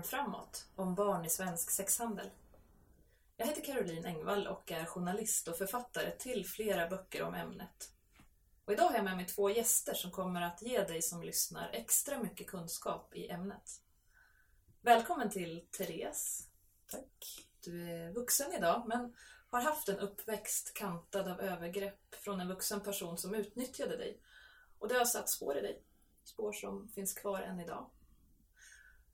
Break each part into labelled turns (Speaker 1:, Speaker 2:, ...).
Speaker 1: serien Framåt om barn i svensk sexhandel. Jag heter Caroline Engvall och är journalist och författare till flera böcker om ämnet. Och idag har jag med mig två gäster som kommer att ge dig som lyssnar extra mycket kunskap i ämnet. Välkommen till Therese.
Speaker 2: Tack.
Speaker 1: Du är vuxen idag men har haft en uppväxt kantad av övergrepp från en vuxen person som utnyttjade dig. Och det har satt spår i dig. Spår som finns kvar än idag.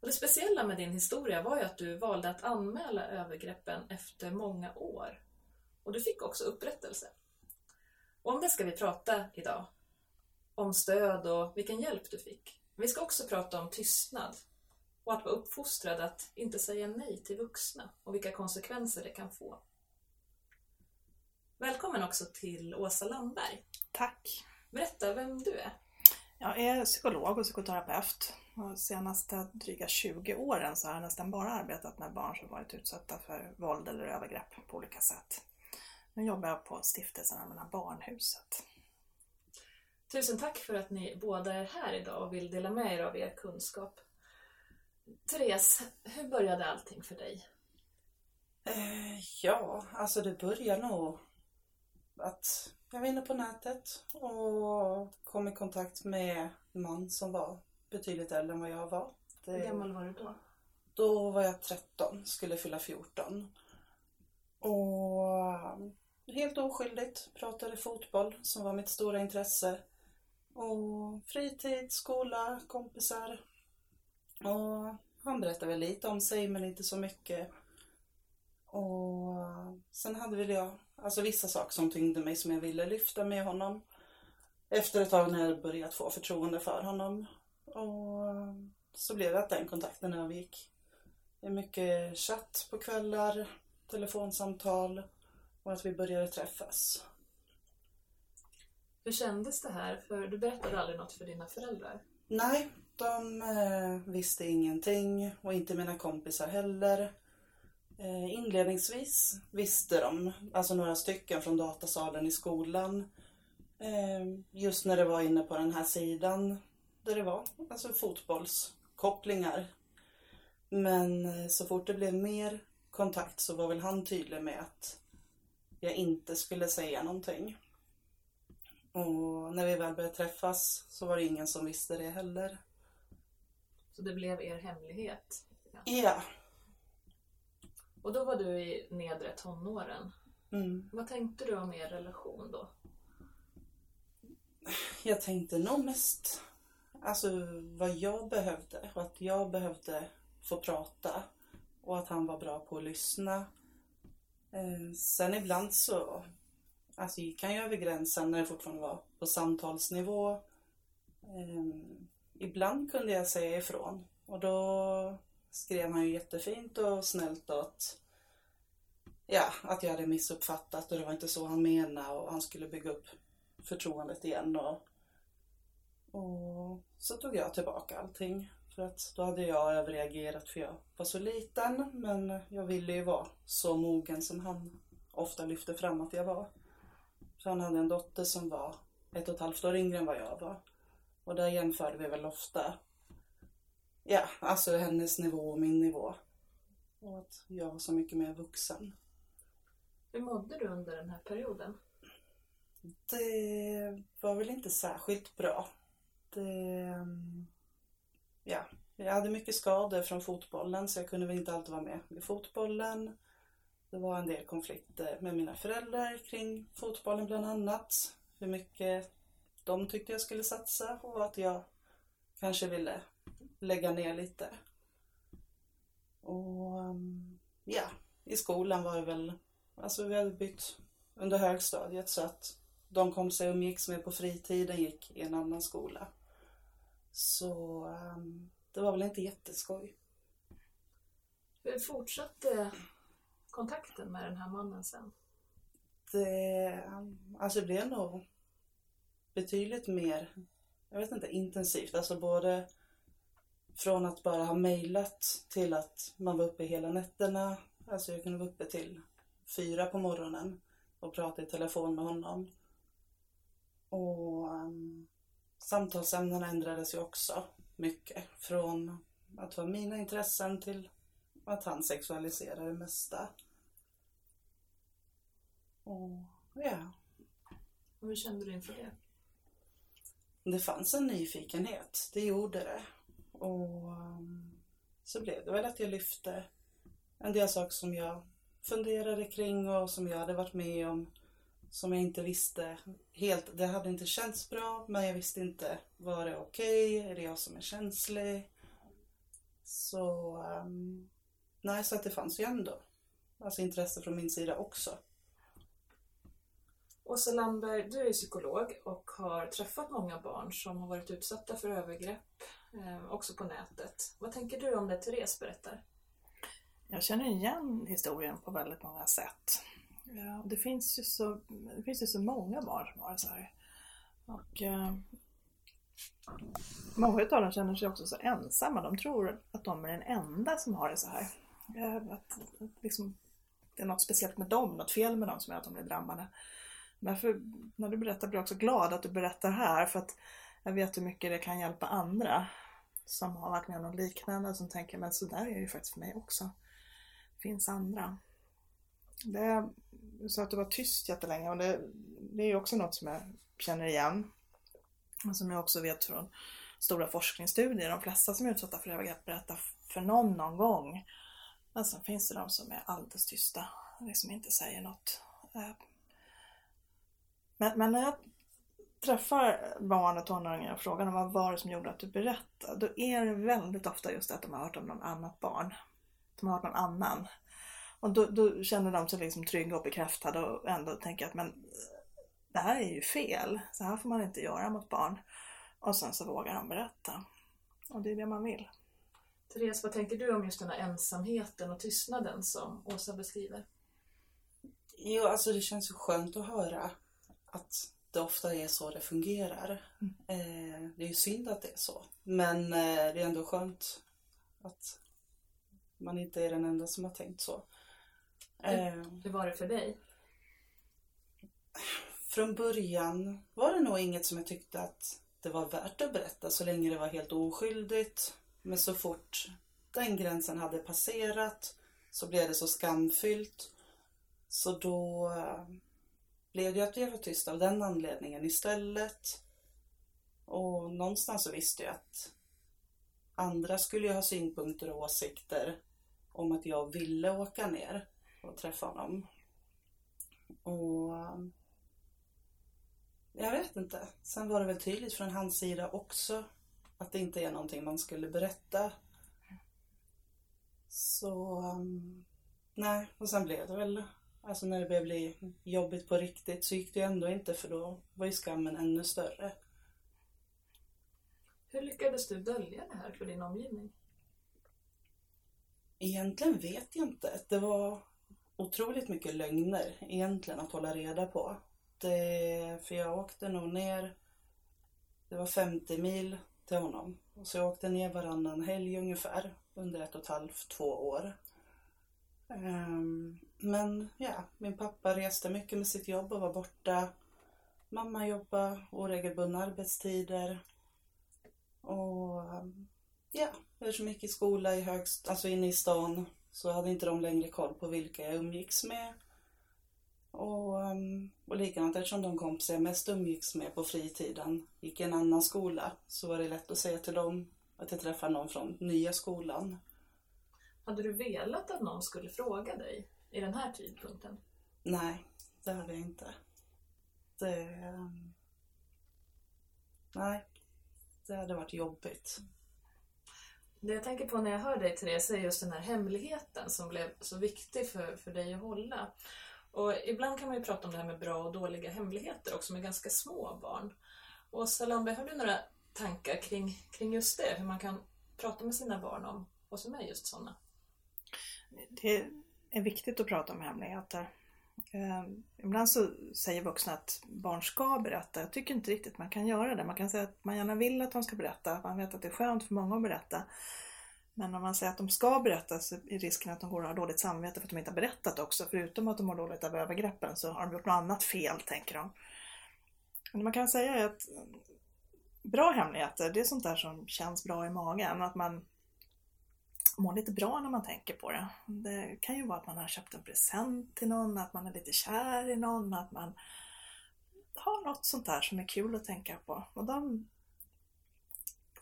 Speaker 1: Och det speciella med din historia var ju att du valde att anmäla övergreppen efter många år. Och du fick också upprättelse. Och om det ska vi prata idag. Om stöd och vilken hjälp du fick. Vi ska också prata om tystnad och att vara uppfostrad att inte säga nej till vuxna och vilka konsekvenser det kan få. Välkommen också till Åsa Landberg.
Speaker 2: Tack.
Speaker 1: Berätta vem du är.
Speaker 2: Jag är psykolog och psykoterapeut. De senaste dryga 20 åren så har jag nästan bara arbetat med barn som varit utsatta för våld eller övergrepp på olika sätt. Nu jobbar jag på Stiftelsen Allmänna Barnhuset.
Speaker 1: Tusen tack för att ni båda är här idag och vill dela med er av er kunskap. Therese, hur började allting för dig?
Speaker 3: Eh, ja, alltså det börjar nog att jag var inne på nätet och kom i kontakt med en man som var betydligt äldre än vad jag var. Det,
Speaker 1: Hur gammal var du då?
Speaker 3: Då var jag 13, skulle fylla 14. Och helt oskyldigt pratade fotboll som var mitt stora intresse. Och fritid, skola, kompisar. Och han berättade väl lite om sig men inte så mycket. Och sen hade väl jag alltså vissa saker som tyngde mig som jag ville lyfta med honom. Efter ett tag när jag börjat få förtroende för honom. Och så blev det att den kontakten övergick. Det är mycket chatt på kvällar, telefonsamtal och att vi började träffas.
Speaker 1: Hur kändes det här? För du berättade aldrig något för dina föräldrar.
Speaker 3: Nej, de eh, visste ingenting och inte mina kompisar heller. Eh, inledningsvis visste de, alltså några stycken från datasalen i skolan. Eh, just när det var inne på den här sidan där det var, alltså fotbollskopplingar. Men eh, så fort det blev mer kontakt så var väl han tydlig med att jag inte skulle säga någonting. Och när vi väl började träffas så var det ingen som visste det heller.
Speaker 1: Så det blev er hemlighet.
Speaker 3: Ja.
Speaker 1: Och då var du i nedre tonåren.
Speaker 3: Mm.
Speaker 1: Vad tänkte du om er relation då?
Speaker 3: Jag tänkte nog mest alltså vad jag behövde och att jag behövde få prata och att han var bra på att lyssna. Eh, sen ibland så alltså gick han ju över gränsen när det fortfarande var på samtalsnivå. Eh, ibland kunde jag säga ifrån och då skrev han ju jättefint och snällt att ja, att jag hade missuppfattat och det var inte så han menade och han skulle bygga upp förtroendet igen och, och så tog jag tillbaka allting. För att då hade jag överreagerat för jag var så liten men jag ville ju vara så mogen som han ofta lyfte fram att jag var. För han hade en dotter som var ett och ett halvt år yngre än vad jag var. Och där jämförde vi väl ofta ja, alltså hennes nivå och min nivå. Och att jag var så mycket mer vuxen.
Speaker 1: Hur mådde du under den här perioden?
Speaker 3: Det var väl inte särskilt bra eh, ja, jag hade mycket skador från fotbollen så jag kunde väl inte alltid vara med vid fotbollen. Det var en del konflikter med mina föräldrar kring fotbollen bland annat. Hur mycket de tyckte jag skulle satsa och att jag kanske ville lägga ner lite. Och ehm, ja, i skolan var det väl, alltså vi hade bytt under högstadiet så att de kompisar jag umgicks med på fritiden gick i en annan skola. Så um, det var väl inte jätteskoj.
Speaker 1: Hur fortsatte kontakten med den här mannen sen?
Speaker 3: Det, alltså det blev nog betydligt mer, jag vet inte, intensivt. Alltså både från att bara ha mejlat till att man var uppe hela nätterna. Alltså jag kunde vara uppe till fyra på morgonen och prata i telefon med honom. Och um, samtalsämnena ändrades ju också mycket. Från att ha mina intressen till att han sexualiserar det mesta. Och ja,
Speaker 1: Och hur kände du inför det?
Speaker 3: det fanns en nyfikenhet, det gjorde det. Och um, så blev det väl att jag lyfte en del saker som jag funderade kring och som jag hade varit med om. Som jag inte visste helt, det hade inte känts bra men jag visste inte, var det okej? Är det jag som är känslig? Så, um, nej så att det fanns ju ändå alltså intresse från min sida också.
Speaker 1: Åsa Landberg, du är psykolog och har träffat många barn som har varit utsatta för övergrepp, eh, också på nätet. Vad tänker du om det Therese berättar?
Speaker 2: Jag känner igen historien på väldigt många sätt. Ja, det, finns ju så, det finns ju så många barn som har det så här. Och, eh, många av dem känner sig också så ensamma. De tror att de är den enda som har det så här. Eh, att, att liksom, det är något speciellt med dem, något fel med dem som gör att de blir drabbade. Därför, när du berättar blir jag också glad att du berättar här för att jag vet hur mycket det kan hjälpa andra som har varit med om något liknande som tänker men så där är det ju faktiskt för mig också. Det finns andra. Det, du sa att du var tyst jättelänge och det, det är ju också något som jag känner igen. Och som jag också vet från stora forskningsstudier. De flesta som är utsatta för övergrepp berättar för någon någon gång. Men sen finns det de som är alldeles tysta. Liksom inte säger något. Eh, men, men när jag träffar barn och tonåringar och frågar dem vad var det som gjorde att du berättade, då är det väldigt ofta just att de har hört om någon annat barn. De har hört någon annan. Och då, då känner de sig liksom trygga och bekräftade och ändå tänker att men det här är ju fel. Så här får man inte göra mot barn. Och sen så vågar de berätta. Och det är det man vill.
Speaker 1: Therese, vad tänker du om just den här ensamheten och tystnaden som Åsa beskriver?
Speaker 3: Jo, alltså det känns ju skönt att höra att det ofta är så det fungerar.
Speaker 2: Mm.
Speaker 3: Eh, det är ju synd att det är så. Men eh, det är ändå skönt att man inte är den enda som har tänkt så. Eh,
Speaker 1: Hur var det för dig?
Speaker 3: från början var det nog inget som jag tyckte att det var värt att berätta så länge det var helt oskyldigt. Men så fort den gränsen hade passerat så blev det så skamfyllt. Så då eh, blev det att jag var tyst av den anledningen istället. Och någonstans så visste jag att andra skulle ju ha synpunkter och åsikter om att jag ville åka ner och träffa honom. Och um, jag vet inte. Sen var det väl tydligt från hans sida också att det inte är någonting man skulle berätta. Så um, nej, och sen blev det väl Alltså när det började bli jobbigt på riktigt så gick det ju ändå inte för då var ju skammen ännu större.
Speaker 1: Hur lyckades du dölja det här för din omgivning?
Speaker 3: Egentligen vet jag inte. Det var otroligt mycket lögner egentligen att hålla reda på. Det, för jag åkte nog ner, det var 50 mil till honom. Så jag åkte ner varannan helg ungefär under ett och ett halvt, två år. Um, men ja, min pappa reste mycket med sitt jobb och var borta. Mamma jobbade oregelbundna arbetstider. Och ja, eftersom jag gick i skola i högst, alltså inne i stan så hade inte de längre koll på vilka jag umgicks med. Och, um, och likadant eftersom de kompisar jag mest umgicks med på fritiden gick i en annan skola så var det lätt att säga till dem att jag träffade någon från nya skolan.
Speaker 1: Hade du velat att någon skulle fråga dig i den här tidpunkten?
Speaker 3: Nej, det hade jag inte. Det... um, Nej, det hade varit jobbigt.
Speaker 1: Det jag tänker på när jag hör dig Therese är just den här hemligheten som blev så viktig för, för dig att hålla. Och ibland kan man ju prata om det här med bra och dåliga hemligheter också med ganska små barn. Och Salambe, har du några tankar kring, kring just det? Hur man kan prata med sina barn om vad som är just sådana?
Speaker 2: Det är viktigt att prata om hemligheter. Eh, ibland så säger vuxna att barn ska berätta. Jag tycker inte riktigt man kan göra det. Man kan säga att man gärna vill att de ska berätta. Man vet att det är skönt för många att berätta. Men om man säger att de ska berätta så är risken att de går och har dåligt samvete för att de inte har berättat också. Förutom att de har dåligt av övergreppen så har de gjort något annat fel, tänker de. Men det man kan säga är att bra hemligheter, det är sånt där som känns bra i magen. Att man mår lite bra när man tänker på det. Det kan ju vara att man har köpt en present till någon, att man är lite kär i någon, att man har något sånt där som är kul att tänka på. Och de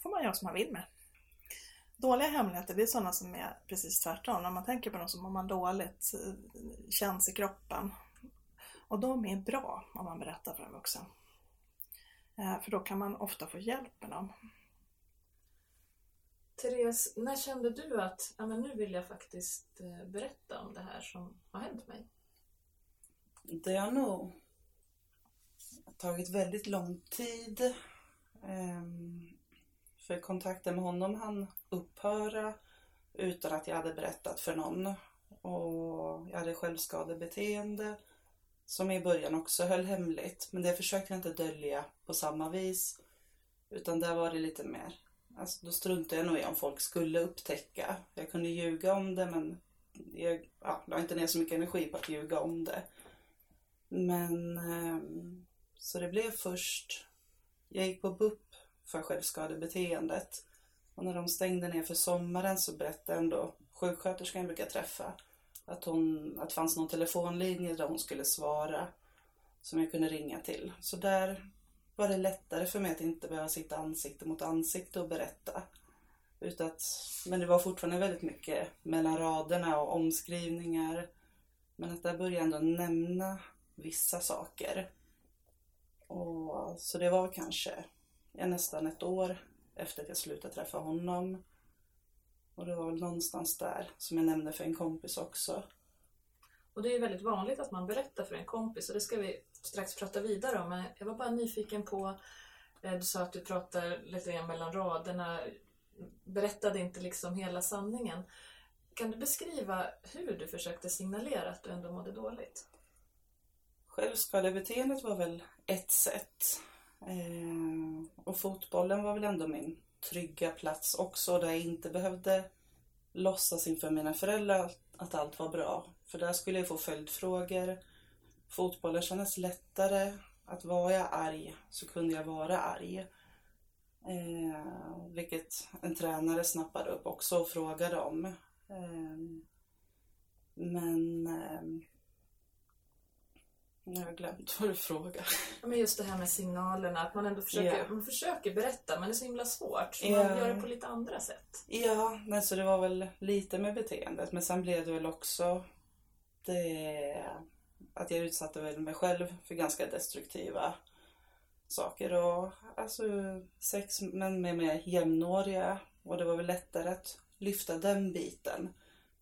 Speaker 2: får man göra som man vill med. Dåliga hemligheter, det är sådana som är precis tvärtom. När man tänker på dem så mår man dåligt, eh, känns i kroppen. Och de är bra om man berättar för en vuxen. Eh, för då kan man ofta få hjälp med dem.
Speaker 1: Therese, när kände du att ja, men nu vill jag faktiskt eh, berätta om det här som har hänt mig?
Speaker 3: Det har nog tagit väldigt lång tid. Ehm, för kontakten med honom han upphöra utan att jag hade berättat för någon. Och jag hade självskadebeteende som i början också höll hemligt. Men det försökte jag inte dölja på samma vis. Utan där var det lite mer, alltså då struntade jag nog i om folk skulle upptäcka. Jag kunde ljuga om det men jag ja, la inte ner så mycket energi på att ljuga om det. Men ehm, så det blev först, jag gick på BUP för självskadebeteendet. Och när de stängde ner för sommaren så berättade ändå sjuksköterskan jag brukar träffa att, hon, att det fanns någon telefonlinje där hon skulle svara som jag kunde ringa till. Så där var det lättare för mig att inte behöva sitta ansikte mot ansikte och berätta. Utan att, men det var fortfarande väldigt mycket mellan raderna och omskrivningar. Men att där började jag ändå nämna vissa saker. Och, så det var kanske ja, nästan ett år efter att jag slutade träffa honom. Och det var väl någonstans där som jag nämnde för en kompis också.
Speaker 1: Och det är ju väldigt vanligt att man berättar för en kompis och det ska vi strax prata vidare om. Men jag var bara nyfiken på, eh, du sa att du pratar lite grann mellan raderna, berättade inte liksom hela sanningen. Kan du beskriva hur du försökte signalera att du ändå mådde dåligt?
Speaker 3: Självskadebeteendet var väl ett sätt. Eh, och fotbollen var väl ändå min trygga plats också där jag inte behövde låtsas inför mina föräldrar att allt var bra. För där skulle jag få följdfrågor. Fotbollen kändes lättare. Att var jag arg så kunde jag vara arg. Eh, vilket en tränare snappade upp också och frågade om. Eh, men eh, jag har glömt vad du frågar.
Speaker 1: Men just det här med signalerna, att man ändå försöker, yeah. man försöker berätta men det är så himla svårt. Så
Speaker 3: yeah.
Speaker 1: man gör det på lite andra sätt.
Speaker 3: Ja, men så det var väl lite med beteendet men sen blev det väl också det att jag utsatte väl mig själv för ganska destruktiva saker och alltså sex men med mer jämnåriga och det var väl lättare att lyfta den biten.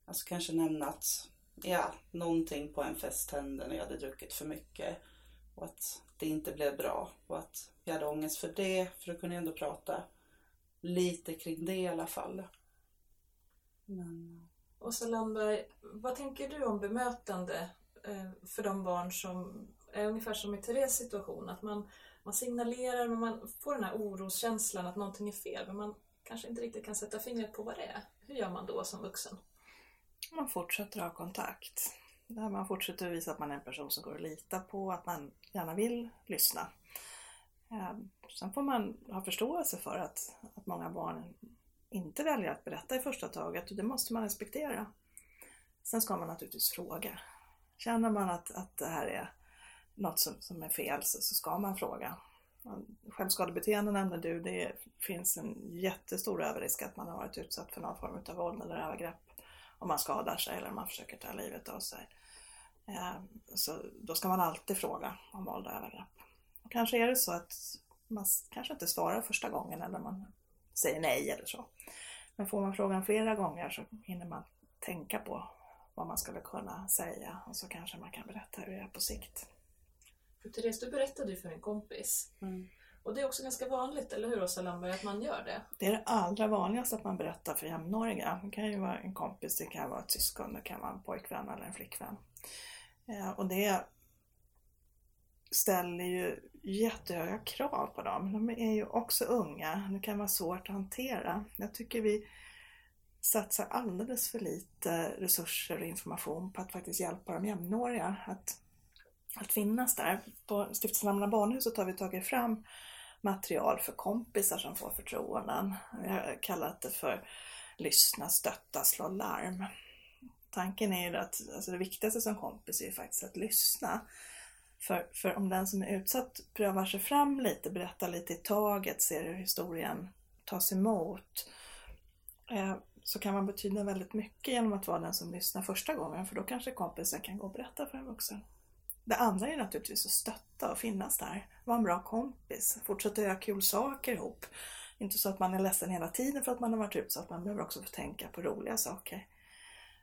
Speaker 3: Alltså kanske nämna att ja, någonting på en fest hände när jag hade druckit för mycket. Och att det inte blev bra. Och att jag hade ångest för det. För då kunde jag ändå prata lite kring det i alla fall.
Speaker 1: Men... Åsa Landberg, vad tänker du om bemötande eh, för de barn som är ungefär som i Therese situation? Att man, man signalerar men man får den här oroskänslan att någonting är fel men man kanske inte riktigt kan sätta fingret på vad det är. Hur gör man då som vuxen?
Speaker 2: Man fortsätter ha kontakt. Där man fortsätter visa att man är en person som går att lita på, att man gärna vill lyssna. Ehm, sen får man ha förståelse för att, att många barn inte väljer att berätta i första taget och det måste man respektera. Sen ska man naturligtvis fråga. Känner man att, att det här är något som, som är fel så, så ska man fråga. Självskadebeteende nämnde du, det finns en jättestor överrisk att man har varit utsatt för någon form av våld eller övergrepp om man skadar sig eller om man försöker ta livet av sig. Ehm, så då ska man alltid fråga om våld och övergrepp. Och kanske är det så att man kanske inte svarar första gången eller man säger nej eller så. Men får man frågan flera gånger så hinner man tänka på vad man skulle kunna säga och så kanske man kan berätta hur det är på sikt.
Speaker 1: För Therese, du berättade ju för en kompis. Mm. Och det är också ganska vanligt, eller hur Åsa Landberg, att man gör det?
Speaker 2: Det är det allra vanligaste att man berättar för jämnåriga. Det kan ju vara en kompis, det kan vara ett syskon, det kan vara en pojkvän eller en flickvän. Eh, och det ställer ju jättehöga krav på dem. De är ju också unga, det kan vara svårt att hantera. Jag tycker vi satsar alldeles för lite resurser och information på att faktiskt hjälpa de jämnåriga att, att finnas där. På Stiftelsen Allmänna Barnhuset har vi tagit fram material för kompisar som får förtroenden. Vi har kallat det för lyssna, stötta, slå larm. Tanken är ju att alltså det viktigaste som kompis är ju faktiskt att lyssna. För, för om den som är utsatt prövar sig fram lite, berättar lite i taget, ser hur historien tas emot, eh, så kan man betyda väldigt mycket genom att vara den som lyssnar första gången, för då kanske kompisen kan gå och berätta för en vuxen. Det andra är naturligtvis att stötta och finnas där, vara en bra kompis, fortsätta göra kul saker ihop. Inte så att man är ledsen hela tiden för att man har varit utsatt, man behöver också få tänka på roliga saker.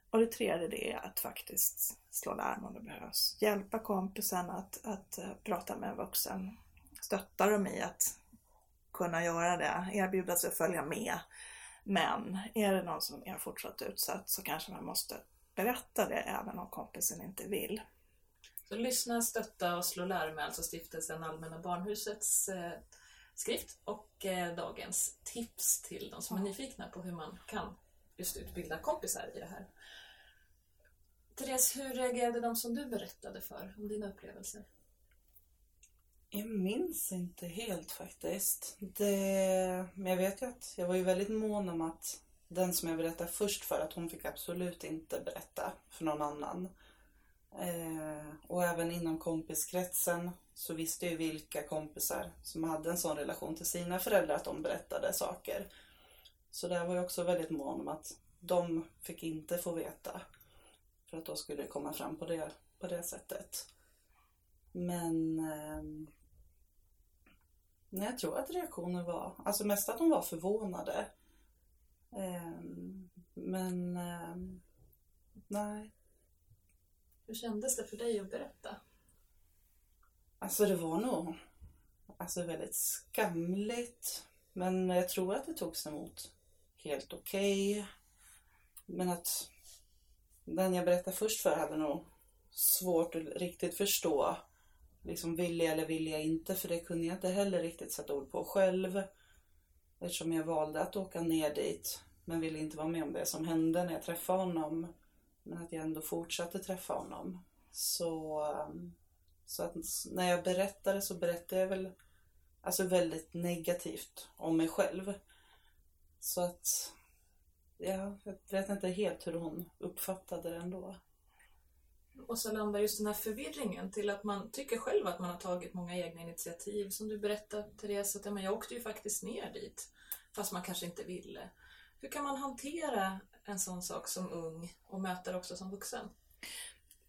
Speaker 2: Och det tredje det är att faktiskt slå larm om det behövs. Hjälpa kompisen att, att eh, prata med en vuxen. Stötta dem i att kunna göra det. Erbjuda sig att följa med. Men är det någon som är fortsatt utsatt så kanske man måste berätta det även om kompisen inte vill.
Speaker 1: Så lyssna, stötta och slå larm är alltså stiftelsen Allmänna Barnhusets eh, skrift och eh, dagens tips till de som är nyfikna på hur man kan just utbilda kompisar i det här. Therese, hur reagerade de som du berättade för om dina upplevelser?
Speaker 3: Jag minns inte helt faktiskt. Det, men jag vet ju att jag var ju väldigt mån om att den som jag berättade först för att hon fick absolut inte berätta för någon annan. Eh, och även inom kompiskretsen så visste ju vilka kompisar som hade en sån relation till sina föräldrar att de berättade saker. Så där var jag också väldigt mån om att de fick inte få veta. För att då skulle det komma fram på det, på det sättet. Men eh, nej, jag tror att reaktionen var, alltså mest att de var förvånade. Eh, men eh, nej.
Speaker 1: Hur kändes det för dig att berätta?
Speaker 3: Alltså det var nog alltså väldigt skamligt. Men jag tror att det togs emot helt okej. Okay. Men att den jag berättade först för hade nog svårt att riktigt förstå. Liksom vill jag eller vill jag inte? För det kunde jag inte heller riktigt sätta ord på själv. Eftersom jag valde att åka ner dit. Men ville inte vara med om det som hände när jag träffade honom. Men att jag ändå fortsatte träffa honom. Så, um, så att när jag berättade så berättade jag väl alltså väldigt negativt om mig själv. Så att ja, jag vet inte helt hur hon uppfattade det ändå.
Speaker 1: Och så landar just den här förvirringen till att man tycker själv att man har tagit många egna initiativ. Som du berättade Therese, att jag åkte ju faktiskt ner dit. Fast man kanske inte ville. Hur kan man hantera en sån sak som ung och möta det också som vuxen?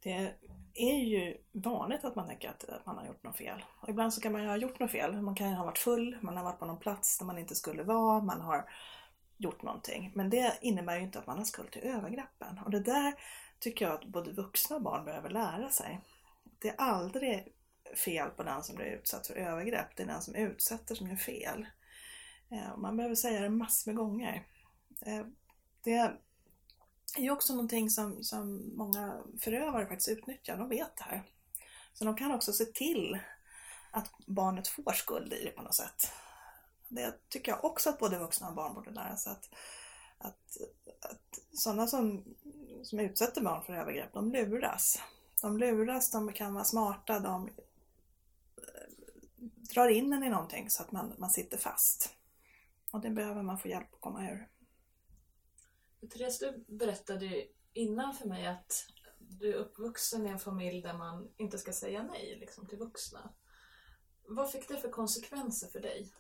Speaker 2: Det är ju vanligt att man tänker att man har gjort något fel. Och ibland så kan man ju ha gjort något fel. Man kan ha varit full, man har varit på någon plats där man inte skulle vara, man har gjort någonting. Men det innebär ju inte att man har skuld till övergreppen. Och det där tycker jag att både vuxna och barn behöver lära sig. Det är aldrig fel på den som blir utsatt för övergrepp. Det är den som utsätter som gör fel. Eh, man behöver säga det massor med gånger. Eh, det är ju också någonting som, som många förövare faktiskt utnyttjar. De vet det här. Så de kan också se till att barnet får skuld i det på något sätt. Det tycker jag också att både vuxna och barn borde lära sig. Att, att, att sådana som, som utsätter barn för övergrepp, de luras. De luras, de kan vara smarta, de eh, drar in en i någonting så att man, man sitter fast. Och det behöver man få hjälp att komma ur.
Speaker 1: Therese, du berättade innan för mig att du är uppvuxen i en familj där man inte ska säga nej liksom, till vuxna. Vad fick det för konsekvenser för dig?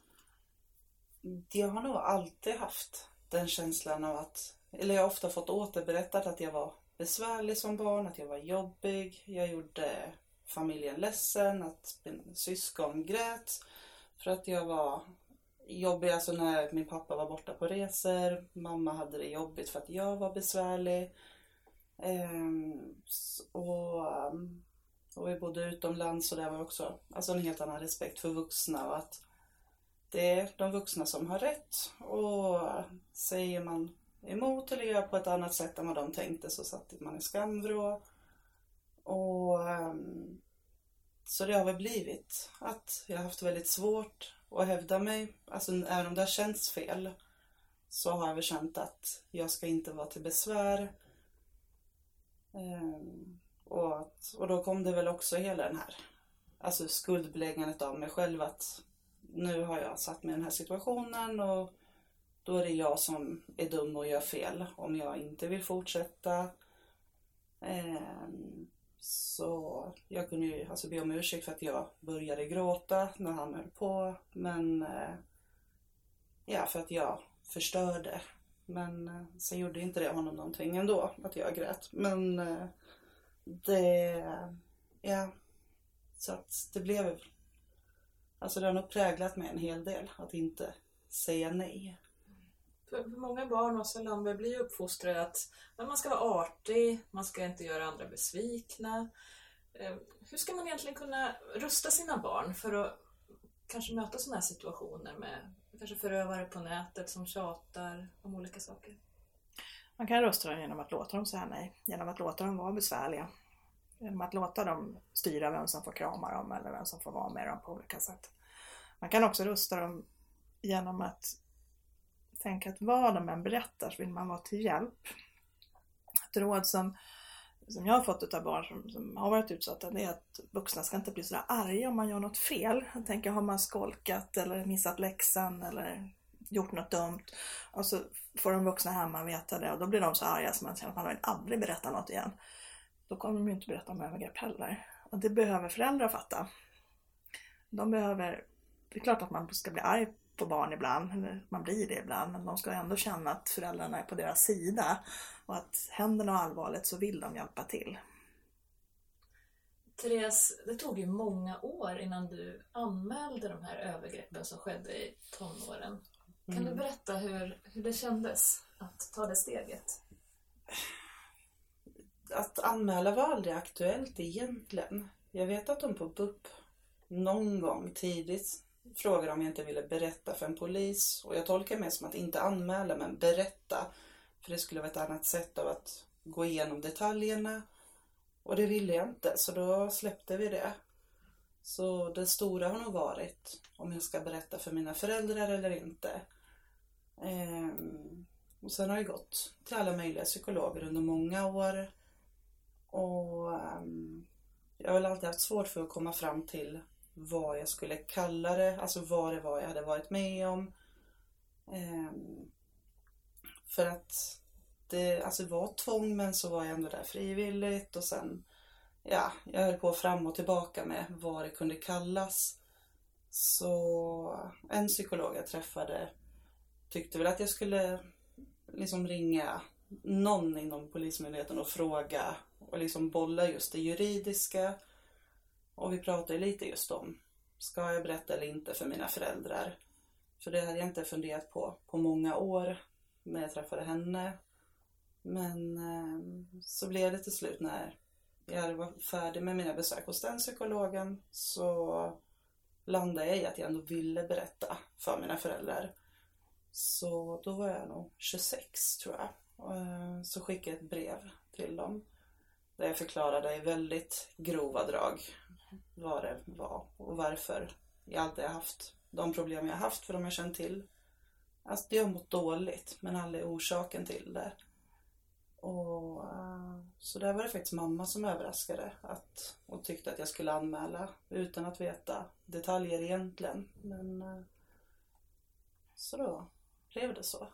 Speaker 3: jag har nog alltid haft den känslan av att, eller jag har ofta fått återberättat att jag var besvärlig som barn, att jag var jobbig. Jag gjorde familjen ledsen, att min syskon grät för att jag var jobbig, alltså när min pappa var borta på resor. Mamma hade det jobbigt för att jag var besvärlig. Ehm, och, och vi bodde utomlands och det var också alltså en helt annan respekt för vuxna och att det är de vuxna som har rätt och säger man emot eller gör på ett annat sätt än vad de tänkte så satte man i skamvrå. Och ehm, så det har väl blivit att jag har haft väldigt svårt och hävda mig. Alltså även om det har känts fel så har jag väl känt att jag ska inte vara till besvär. Ehm, och, och då kom det väl också hela den här alltså skuldbeläggandet av mig själv att nu har jag satt mig i den här situationen och då är det jag som är dum och gör fel om jag inte vill fortsätta. Ehm, så jag kunde ju alltså be om ursäkt för att jag började gråta när han höll på. Men eh, ja, för att jag förstörde. Men eh, sen gjorde inte det honom någonting ändå, att jag grät. Men eh, det, ja, så att det blev, alltså det har nog präglat mig en hel del att inte säga nej.
Speaker 1: För många barn, Åsa Landberg, blir ju uppfostrade att man ska vara artig, man ska inte göra andra besvikna. Eh, hur ska man egentligen kunna rusta sina barn för att kanske möta sådana här situationer med kanske förövare på nätet som tjatar om olika saker?
Speaker 2: Man kan rusta dem genom att låta dem säga nej, genom att låta dem vara besvärliga. Genom att låta dem styra vem som får krama dem eller vem som får vara med dem på olika sätt. Man kan också rusta dem genom att tänka att vad de än berättar så vill man vara till hjälp. Ett råd som, som jag har fått av barn som, som har varit utsatta det är att vuxna ska inte bli sådär arga om man gör något fel. Jag tänker, har man skolkat eller missat läxan eller gjort något dumt och så får de vuxna hemma veta det och då blir de så arga så man känner att man vill aldrig berätta något igen. Då kommer de ju inte berätta om övergrepp heller. Och det behöver föräldrar fatta. De behöver, det är klart att man ska bli arg på barn ibland, eller man blir det ibland, men de ska ändå känna att föräldrarna är på deras sida och att händer något allvarligt så vill de hjälpa till.
Speaker 1: Therese, det tog ju många år innan du anmälde de här övergreppen som skedde i tonåren. Kan
Speaker 3: Mm.
Speaker 1: du berätta hur, hur det kändes att ta det steget?
Speaker 3: Att anmäla var aldrig aktuellt egentligen. Jag vet att de på BUP någon gång tidigt frågade om jag inte ville berätta för en polis. Och jag tolkar det mer som att inte anmäla men berätta. För det skulle vara ett annat sätt av att gå igenom detaljerna. Och det ville jag inte så då släppte vi det. Så det stora har nog varit om jag ska berätta för mina föräldrar eller inte. Ehm, och sen har jag gått till alla möjliga psykologer under många år. Och ehm, jag har väl alltid haft svårt för att komma fram till vad jag skulle kalla det, alltså vad det var jag hade varit med om. Ehm, för att det alltså var tvång men så var jag ändå där frivilligt och sen ja, jag höll på fram och tillbaka med vad det kunde kallas. Så en psykolog jag träffade tyckte väl att jag skulle liksom ringa någon inom Polismyndigheten och fråga och liksom bolla just det juridiska. Och vi pratade lite just om, ska jag berätta eller inte för mina föräldrar? För det hade jag inte funderat på på många år när jag träffade henne. Men eh, så blev det till slut när jag var färdig med mina besök hos den psykologen så landade jag i att jag ändå ville berätta för mina föräldrar. Så då var jag nog 26 tror jag. Ehm, så skickade jag ett brev till dem. Där jag förklarade i väldigt grova drag vad det var och varför jag alltid har haft de problem jag har haft för de jag känt till. Alltså jag har mått dåligt men aldrig orsaken till det. Och, eh, så där var det faktiskt mamma som överraskade att, och tyckte att jag skulle anmäla utan att veta detaljer egentligen. Men eh, så då blev det så.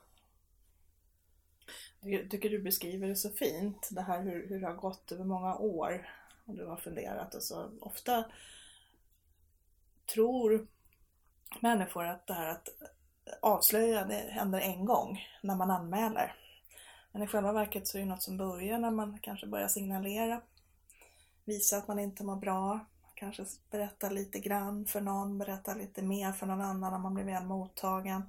Speaker 2: Jag tycker du beskriver det så fint, det här hur, hur det har gått över många år och du har funderat och så ofta tror människor att det här att avslöja det händer en gång när man anmäler. Men i själva verket så är det något som börjar när man kanske börjar signalera, visa att man inte mår bra, kanske berätta lite grann för någon, berätta lite mer för någon annan när man blir väl mottagen.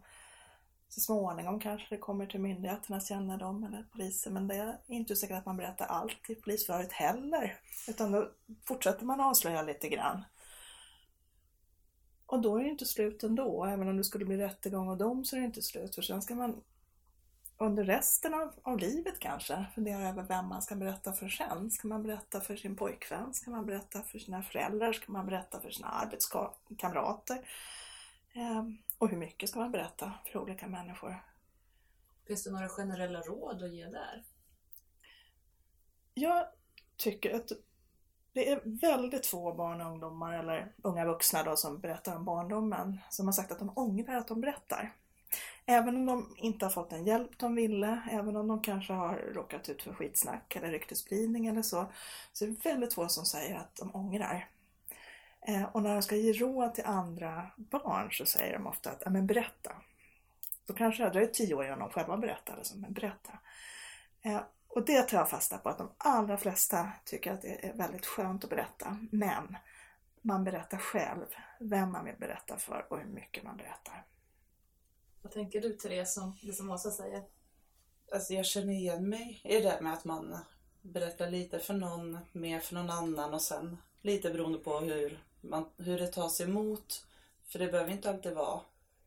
Speaker 2: Så småningom kanske det kommer till myndigheternas kännedom eller polisen men det är inte säkert att man berättar allt i polisförhöret heller. Utan då fortsätter man avslöja lite grann. Och då är det inte slut ändå. Även om det skulle bli rättegång och dom så är det inte slut. För sen ska man under resten av, av livet kanske fundera över vem man ska berätta för sen. Ska man berätta för sin pojkvän? Ska man berätta för sina föräldrar? Ska man berätta för sina arbetskamrater? Ehm, och hur mycket ska man berätta för olika människor?
Speaker 1: Finns det några generella råd att ge där?
Speaker 2: Jag tycker att det är väldigt få barn och ungdomar eller unga vuxna då som berättar om barndomen som har sagt att de ångrar att de berättar. Även om de inte har fått den hjälp de ville, även om de kanske har råkat ut för skitsnack eller ryktesspridning eller så, så är det väldigt få som säger att de ångrar. Eh, och när de ska ge råd till andra barn så säger de ofta att, ja men berätta. Då kanske det dröjer tio år innan de själva berättar, liksom, men berätta. Eh, och det tar jag fasta på att de allra flesta tycker att det är väldigt skönt att berätta. Men man berättar själv vem man vill berätta för och hur mycket man berättar.
Speaker 1: Vad tänker du Therese om det som Åsa säger?
Speaker 3: Alltså jag känner igen mig i det där med att man berättar lite för någon, mer för någon annan och sen lite beroende på hur, man, hur det tas emot. För det behöver inte alltid vara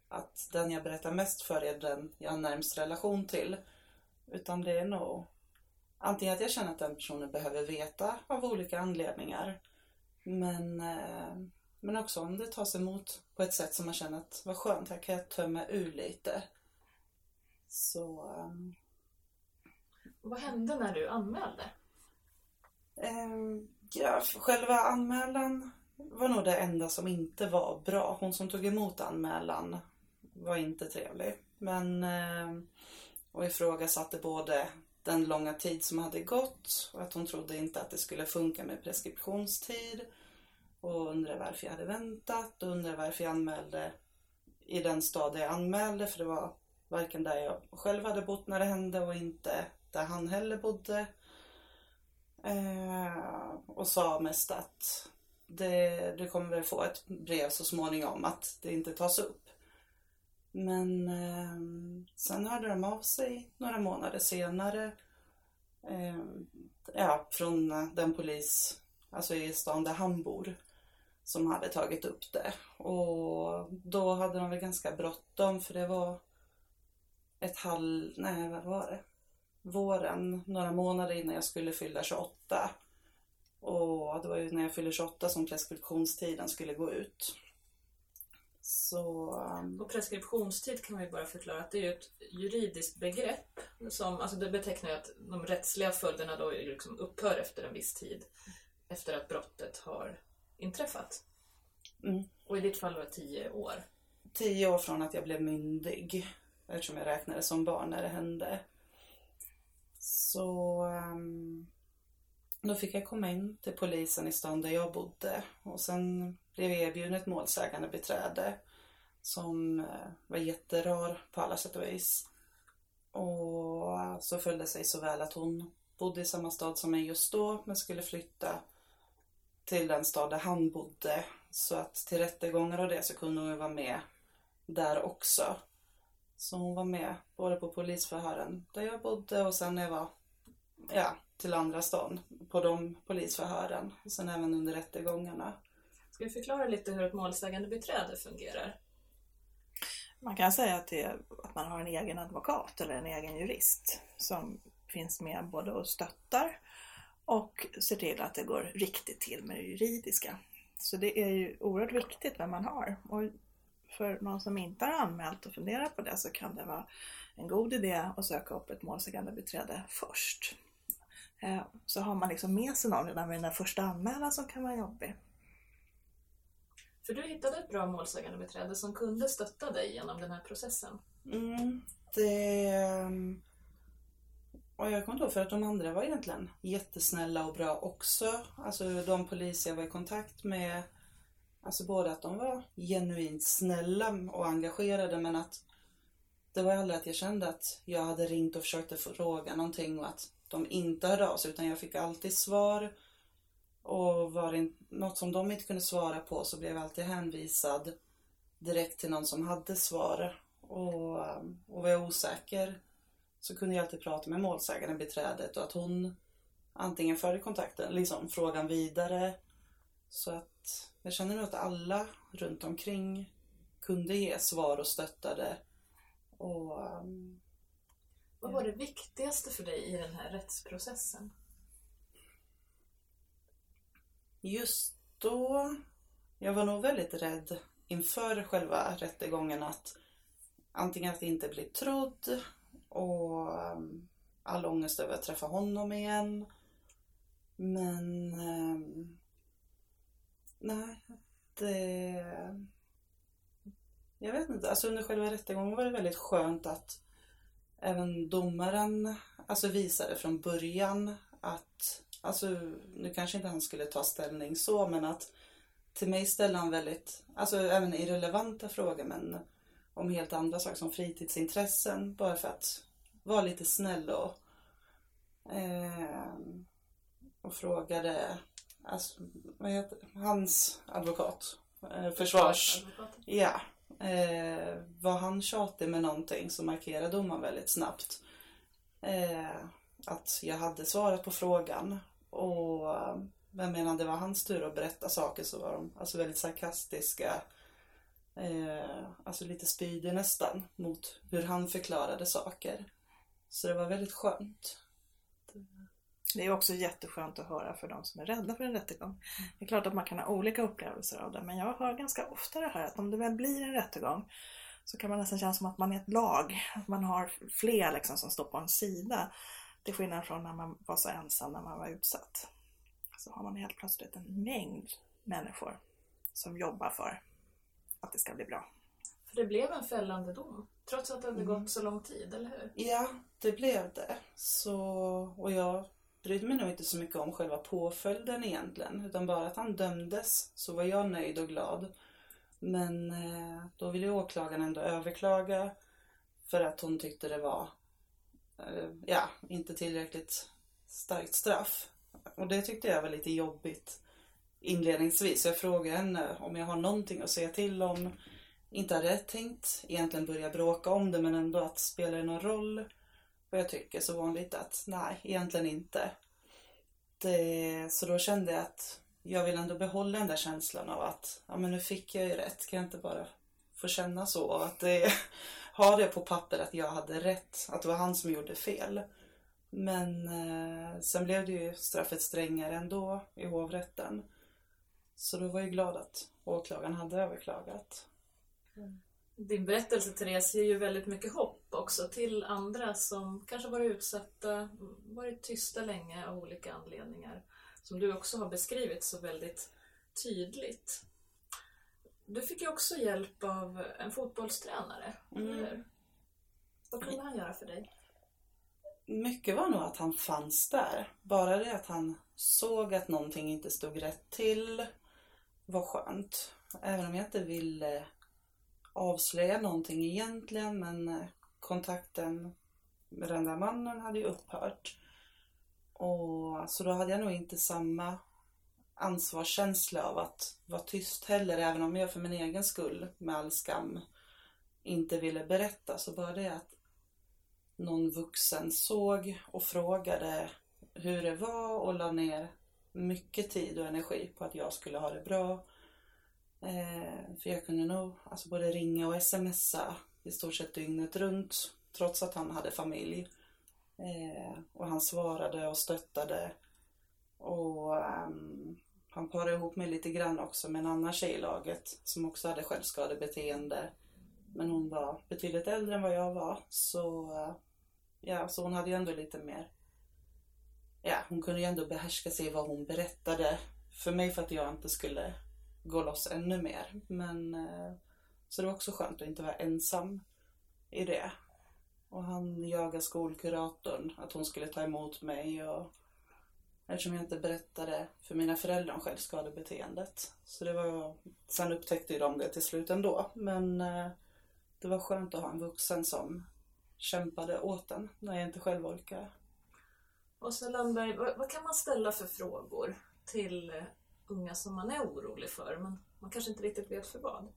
Speaker 3: att den jag berättar mest för är den jag har närmst relation till. Utan det är nog antingen att jag känner att den personen behöver veta av olika anledningar. Men, eh, men också om det tas emot på ett sätt som man känner att vad skönt, här kan jag tömma ur lite. Så... Um,
Speaker 1: Vad hände när du anmälde?
Speaker 3: um, ja, själva anmälan var nog det enda som inte var bra. Hon som tog emot anmälan var inte trevlig. Men eh, och ifrågasatte både den långa tid som hade gått och att hon trodde inte att det skulle funka med preskriptionstid. Och undrade varför jag hade väntat och undrade varför jag anmälde i den stad jag anmälde för det var varken där jag själv hade bott när det hände och inte där han heller bodde. Eh, och sa mest att det, du kommer väl få ett brev så småningom att det inte tas upp. Men eh, sen hörde de av sig några månader senare. Eh, ja, från den polis, alltså i stan där han bor, som hade tagit upp det. Och då hade de väl ganska bråttom för det var ett halv, nej vad var det? Våren, några månader innan jag skulle fylla 28. Och det var ju när jag fyllde 28 som preskriptionstiden skulle gå ut. Så... um,
Speaker 1: Och preskriptionstid kan man ju bara förklara att det är ju ett juridiskt begrepp som alltså det betecknar ju att de rättsliga följderna då liksom upphör efter en viss tid efter att brottet har inträffat.
Speaker 3: Mm.
Speaker 1: Och i ditt fall var det tio år.
Speaker 3: Tio år från att jag blev myndig. Eftersom jag räknade som barn när det hände. Så um, då fick jag komma in till polisen i stan där jag bodde. Och sen blev jag erbjuden ett målsägande beträde som eh, var jätterar på alla sätt och vis. Och så följde sig så väl att hon bodde i samma stad som mig just då men skulle flytta till den stad där han bodde. Så att till rättegångar och det så kunde hon vara med där också. Så hon var med både på polisförhören där jag bodde och sen när jag var ja, till andra stan på de polisförhören. Och sen även under rättegångarna.
Speaker 1: Ska vi förklara lite hur ett målsägande beträde fungerar?
Speaker 2: Man kan säga att, det att man har en egen advokat eller en egen jurist som finns med både och stöttar och ser till att det går riktigt till med det juridiska. Så det är ju oerhört viktigt vem man har. Och för någon som inte har anmält och funderar på det så kan det vara en god idé att söka upp ett målsägande beträde först. Eh, Så har man liksom med sig någon redan vid den där första anmälan som kan vara jobbig.
Speaker 1: För du hittade ett bra målsägande beträde som kunde stötta dig genom den här processen.
Speaker 3: Mm, det... ehm, Och jag kommer inte ihåg för att de andra var egentligen jättesnälla och bra också. Alltså de poliser jag var i kontakt med. Alltså både att de var genuint snälla och engagerade men att det var aldrig att jag kände att jag hade ringt och försökte fråga någonting och att de inte hörde av sig utan jag fick alltid svar. Och var det något som de inte kunde svara på så blev jag alltid hänvisad direkt till någon som hade svar. Och, och var jag osäker så kunde jag alltid prata med målsägaren beträdet och att hon antingen förde kontakten, liksom frågan vidare. Så att jag känner nog att alla runt omkring kunde ge svar och stöttade. Och
Speaker 1: vad var det viktigaste för dig i den här rättsprocessen?
Speaker 3: Just då, jag var nog väldigt rädd inför själva rättegången att antingen att inte bli trodd och um, all ångest över att träffa honom igen. Men um, nej, det, eh, jag vet inte, alltså under själva rättegången var det väldigt skönt att även domaren alltså visade från början att, alltså nu kanske inte han skulle ta ställning så, men att till mig ställde han väldigt, alltså även irrelevanta frågor men om helt andra saker som fritidsintressen bara för att vara lite snäll och eh, och frågade alltså, vad heter, hans advokat, eh, försvars, ja, eh, var han tjatig med någonting så markerade domaren väldigt snabbt eh, att jag hade svarat på frågan och eh, men medan det var hans tur att berätta saker så var de alltså väldigt sarkastiska eh, alltså lite spydiga nästan mot hur han förklarade saker. Så det var väldigt skönt.
Speaker 2: Det är också jätteskönt att höra för de som är rädda för en rättegång. Det är klart att man kan ha olika upplevelser av det men jag hör ganska ofta det här att om det väl blir en rättegång så kan man nästan känna som att man är ett lag. Att man har fler liksom som står på en sida. Till skillnad från när man var så ensam när man var utsatt. Så har man helt plötsligt en mängd människor som jobbar för att det ska bli bra.
Speaker 1: För det blev en fällande dom, trots att det hade
Speaker 3: Mm.
Speaker 1: gått så lång tid, eller hur?
Speaker 3: Ja, det blev det. Så, och jag brydde mig nog inte så mycket om själva påföljden egentligen. Utan bara att han dömdes så var jag nöjd och glad. Men eh, då ville åklagaren ändå överklaga för att hon tyckte det var eh, ja, inte tillräckligt starkt straff. Och det tyckte jag var lite jobbigt inledningsvis. Jag frågade henne om jag har någonting att säga till om. Inte hade jag tänkt egentligen börja bråka om det men ändå att spelar det någon roll och jag tycker så vanligt att nej, egentligen inte. Det, så då kände jag att jag vill ändå behålla den där känslan av att ja men nu fick jag ju rätt, kan jag inte bara få känna så? Och att det, ha det på papper att jag hade rätt, att det var han som gjorde fel. Men eh, sen blev det ju straffet strängare ändå i hovrätten. Så då var jag glad att åklagaren hade överklagat. Mm.
Speaker 1: Din berättelse Therese ger ju väldigt mycket hopp också till andra som kanske varit utsatta, varit tysta länge av olika anledningar. Som du också har beskrivit så väldigt tydligt. Du fick ju också hjälp av en fotbollstränare, eller
Speaker 3: Mm.
Speaker 1: hur? Vad kunde han göra för dig?
Speaker 3: Mycket var nog att han fanns där. Bara det att han såg att någonting inte stod rätt till var skönt. Även om jag inte ville avslöja någonting egentligen men eh, kontakten med den där mannen hade ju upphört. Och, så då hade jag nog inte samma ansvarskänsla av att vara tyst heller även om jag för min egen skull med all skam inte ville berätta så bara det att någon vuxen såg och frågade hur det var och la ner mycket tid och energi på att jag skulle ha det bra. Eh, för jag kunde nog alltså både ringa och smsa i stort sett dygnet runt trots att han hade familj. Eh, och han svarade och stöttade. Och um, han parade ihop mig lite grann också med en annan tjej i laget som också hade självskadebeteende. Men hon var betydligt äldre än vad jag var. Så, uh, ja, så hon hade ju ändå lite mer... Ja, hon kunde ju ändå behärska sig i vad hon berättade för mig för att jag inte skulle gå loss ännu mer. Men, uh, så det var också skönt att inte vara ensam i det. Och han jagade skolkuratorn att hon skulle ta emot mig och eftersom jag inte berättade för mina föräldrar om självskadebeteendet. Så det var, sen upptäckte ju de det till slut ändå. Men eh, det var skönt att ha en vuxen som kämpade åt en när jag inte själv orkade.
Speaker 1: Åsa Landberg, vad, vad kan man ställa för frågor till eh, unga som man är orolig för, men man kanske inte riktigt vet för vad?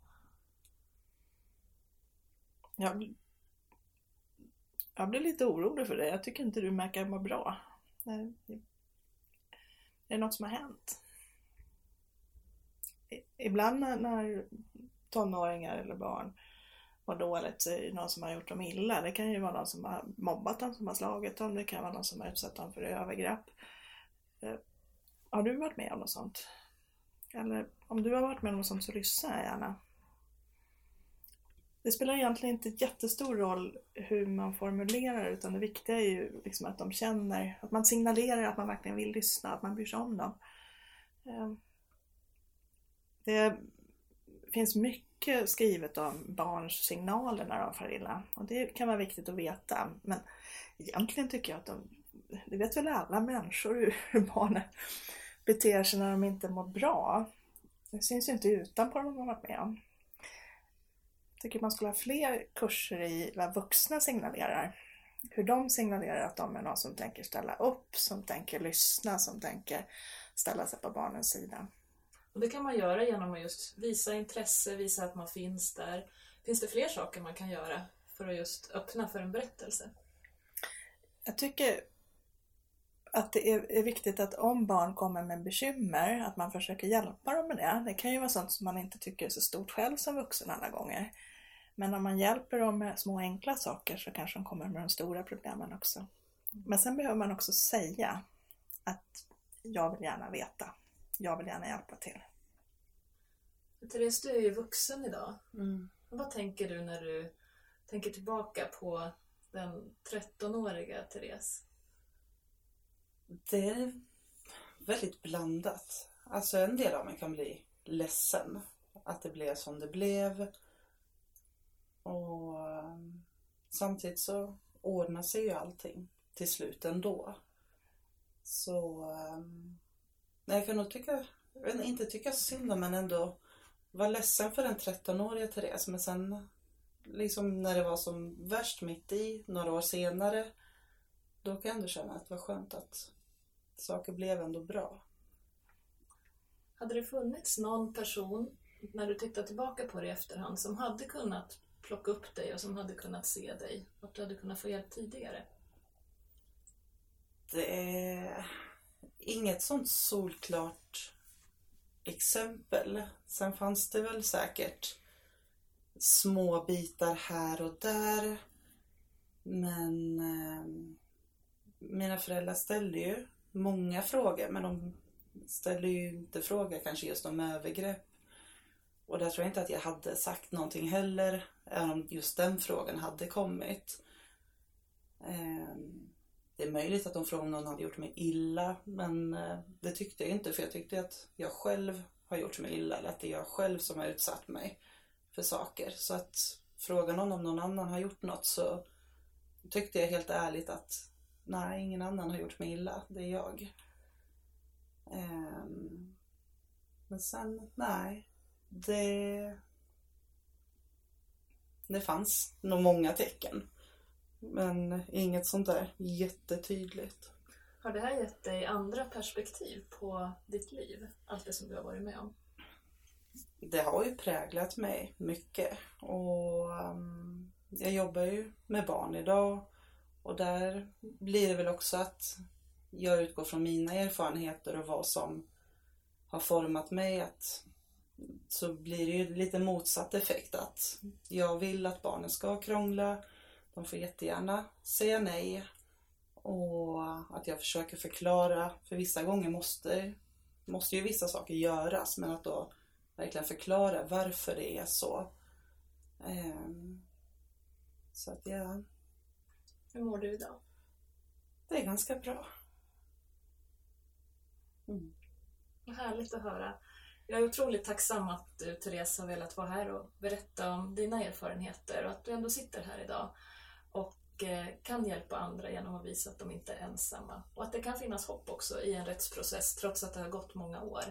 Speaker 2: Jag, blir- jag blir lite orolig för dig. Jag tycker inte du verkar må bra. Nej, Är det något som har hänt? Ibland när, när tonåringar eller barn mår dåligt så är det någon som har gjort dem illa. Det kan ju vara någon som har mobbat dem, som har slagit dem. Det kan vara någon som har utsatt dem för övergrepp. Eh, har du varit med om något sånt? Eller om du har varit med om något sånt så lyssna gärna. Det spelar egentligen inte jättestor roll hur man formulerar utan det viktiga är ju liksom att de känner, att man signalerar att man verkligen vill lyssna, att man bryr sig om dem. Ehm, det finns mycket skrivet om barns signaler när de far illa. Och det kan vara viktigt att veta. Men egentligen tycker jag att de, det vet väl alla människor hur barnen beter sig när de inte mår bra. Det syns ju inte utanpå vad har varit med om. Tycker man skulle ha fler kurser i vad vuxna signalerar. Hur de signalerar att de är någon som tänker ställa upp, som tänker lyssna, som tänker ställa sig på barnens sida.
Speaker 1: Och det kan man göra genom att just visa intresse, visa att man finns där. Finns det fler saker man kan göra för att just öppna för en berättelse?
Speaker 2: Jag tycker att det är viktigt att om barn kommer med bekymmer, att man försöker hjälpa dem med det. Det kan ju vara sånt som man inte tycker är så stort själv som vuxen alla gånger. Men om man hjälper dem med små enkla saker så kanske de kommer med de stora problemen också. Men sen behöver man också säga att jag vill gärna veta. Jag vill gärna hjälpa till.
Speaker 1: Therese, du är ju vuxen idag.
Speaker 3: Mm.
Speaker 1: Vad tänker du när du tänker tillbaka på den 13-åriga Therese?
Speaker 3: Det är väldigt blandat. Alltså en del av mig kan bli ledsen att det blev som det blev. Och eh, samtidigt så ordnar sig ju allting till slut ändå. Så eh, nej, jag kan nog tycka, inte tycka synd om men ändå vara ledsen för den 13-åriga Therese. Men sen liksom när det var som värst mitt i, några år senare, då kan jag ändå känna att det var skönt att saker blev ändå bra.
Speaker 1: Hade det funnits någon person, när du tittar tillbaka på det i efterhand, som hade kunnat plocka upp dig och som hade kunnat se dig? Att du hade kunnat få hjälp tidigare?
Speaker 3: Det är inget sånt solklart exempel. Sen fanns det väl säkert små bitar här och där. Men eh, mina föräldrar ställde ju många frågor men de ställde ju inte frågor kanske just om övergrepp. Och där tror jag inte att jag hade sagt någonting heller, även om just den frågan hade kommit. Ehm, det är möjligt att de frågade om någon hade gjort mig illa, men eh, det tyckte jag inte för jag tyckte att jag själv har gjort mig illa eller att det är jag själv som har utsatt mig för saker. Så att frågan om någon annan har gjort något så tyckte jag helt ärligt att nej, ingen annan har gjort mig illa, det är jag. Ehm, men sen, nej, det... Det fanns nog många tecken. Men inget sånt där jättetydligt.
Speaker 1: Har det här gett dig andra perspektiv på ditt liv? Allt det som du har varit med om?
Speaker 3: Det har ju präglat mig mycket. Och um, jag jobbar ju med barn idag. Och där blir det väl också att jag utgår från mina erfarenheter och vad som har format mig. Att, så blir det ju lite motsatt effekt. Att jag vill att barnen ska krångla. De får jättegärna säga nej. Och att jag försöker förklara, för vissa gånger måste, måste ju vissa saker göras, men att då verkligen förklara varför det är så. Um, så att ja.
Speaker 1: Hur mår du idag?
Speaker 3: Det är ganska bra.
Speaker 1: Mm. Vad härligt att höra. Jag är otroligt tacksam att du, Therese, har velat vara här och berätta om dina erfarenheter och att du ändå sitter här idag och eh, kan hjälpa andra genom att visa att de inte är ensamma. Och att det kan finnas hopp också i en rättsprocess trots att det har gått många år.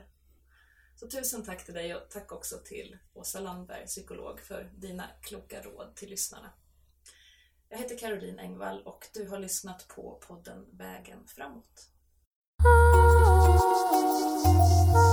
Speaker 1: Så tusen tack till dig och tack också till Åsa Landberg, psykolog, för dina kloka råd till lyssnarna. Jag heter Caroline Engvall och du har lyssnat på podden Vägen framåt. Ah, ah, ah,